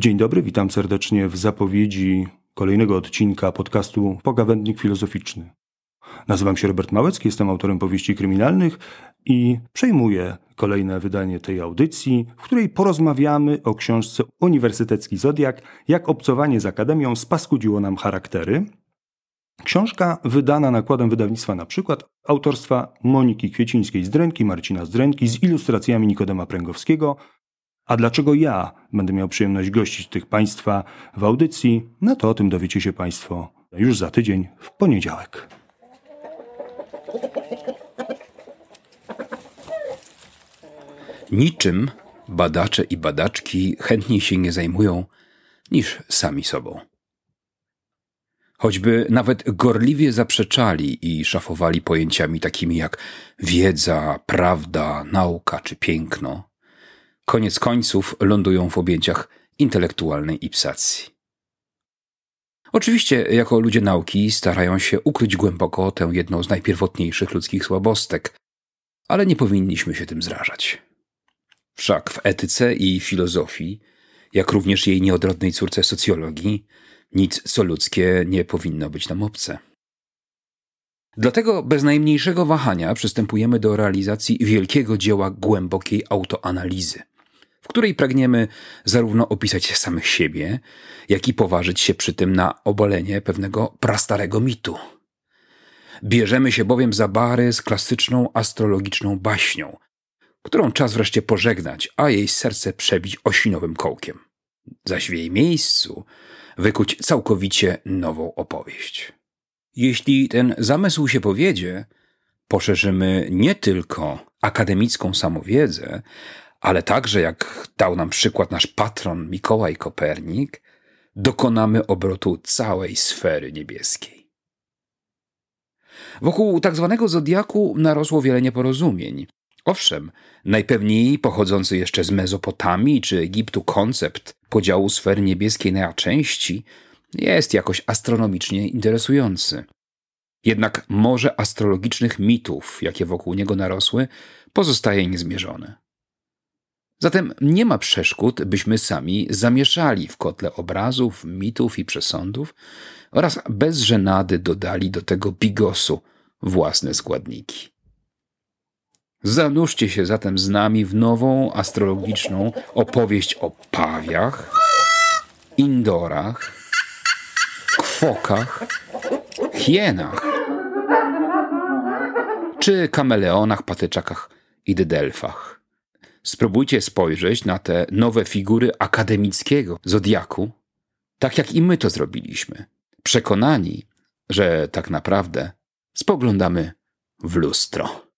Dzień dobry, witam serdecznie w zapowiedzi kolejnego odcinka podcastu Pogawędnik Filozoficzny. Nazywam się Robert Małecki, jestem autorem powieści kryminalnych i przejmuję kolejne wydanie tej audycji, w której porozmawiamy o książce Uniwersytecki Zodiak, jak obcowanie z Akademią spaskudziło nam charaktery. Książka wydana nakładem wydawnictwa na przykład autorstwa Moniki Kwiecińskiej-Zdręki, Marcina Zdręki z ilustracjami Nikodema Pręgowskiego, a dlaczego ja będę miał przyjemność gościć tych Państwa w audycji, no to o tym dowiecie się Państwo już za tydzień w poniedziałek. Niczym badacze i badaczki chętniej się nie zajmują niż sami sobą. Choćby nawet gorliwie zaprzeczali i szafowali pojęciami takimi jak wiedza, prawda, nauka czy piękno, koniec końców lądują w objęciach intelektualnej ipsacji. Oczywiście, jako ludzie nauki, starają się ukryć głęboko tę jedną z najpierwotniejszych ludzkich słabostek, ale nie powinniśmy się tym zrażać. Wszak w etyce i filozofii, jak również jej nieodrodnej córce socjologii, nic co ludzkie nie powinno być nam obce. Dlatego bez najmniejszego wahania przystępujemy do realizacji wielkiego dzieła głębokiej autoanalizy której pragniemy zarówno opisać samych siebie, jak i poważyć się przy tym na obalenie pewnego prastarego mitu. Bierzemy się bowiem za bary z klasyczną astrologiczną baśnią, którą czas wreszcie pożegnać, a jej serce przebić osinowym kołkiem. Zaś w jej miejscu wykuć całkowicie nową opowieść. Jeśli ten zamysł się powiedzie, poszerzymy nie tylko akademicką samowiedzę, ale także, jak dał nam przykład nasz patron Mikołaj Kopernik, dokonamy obrotu całej sfery niebieskiej. Wokół tak zwanego zodiaku narosło wiele nieporozumień. Owszem, najpewniej pochodzący jeszcze z Mezopotamii czy Egiptu koncept podziału sfery niebieskiej na części jest jakoś astronomicznie interesujący. Jednak morze astrologicznych mitów, jakie wokół niego narosły, pozostaje niezmierzone. Zatem nie ma przeszkód, byśmy sami zamieszali w kotle obrazów, mitów i przesądów oraz bez żenady dodali do tego bigosu własne składniki. Zanurzcie się zatem z nami w nową astrologiczną opowieść o pawiach, indorach, kwokach, hienach czy kameleonach, patyczakach i dydelfach. Spróbujcie spojrzeć na te nowe figury akademickiego zodiaku, tak jak i my to zrobiliśmy, przekonani, że tak naprawdę spoglądamy w lustro.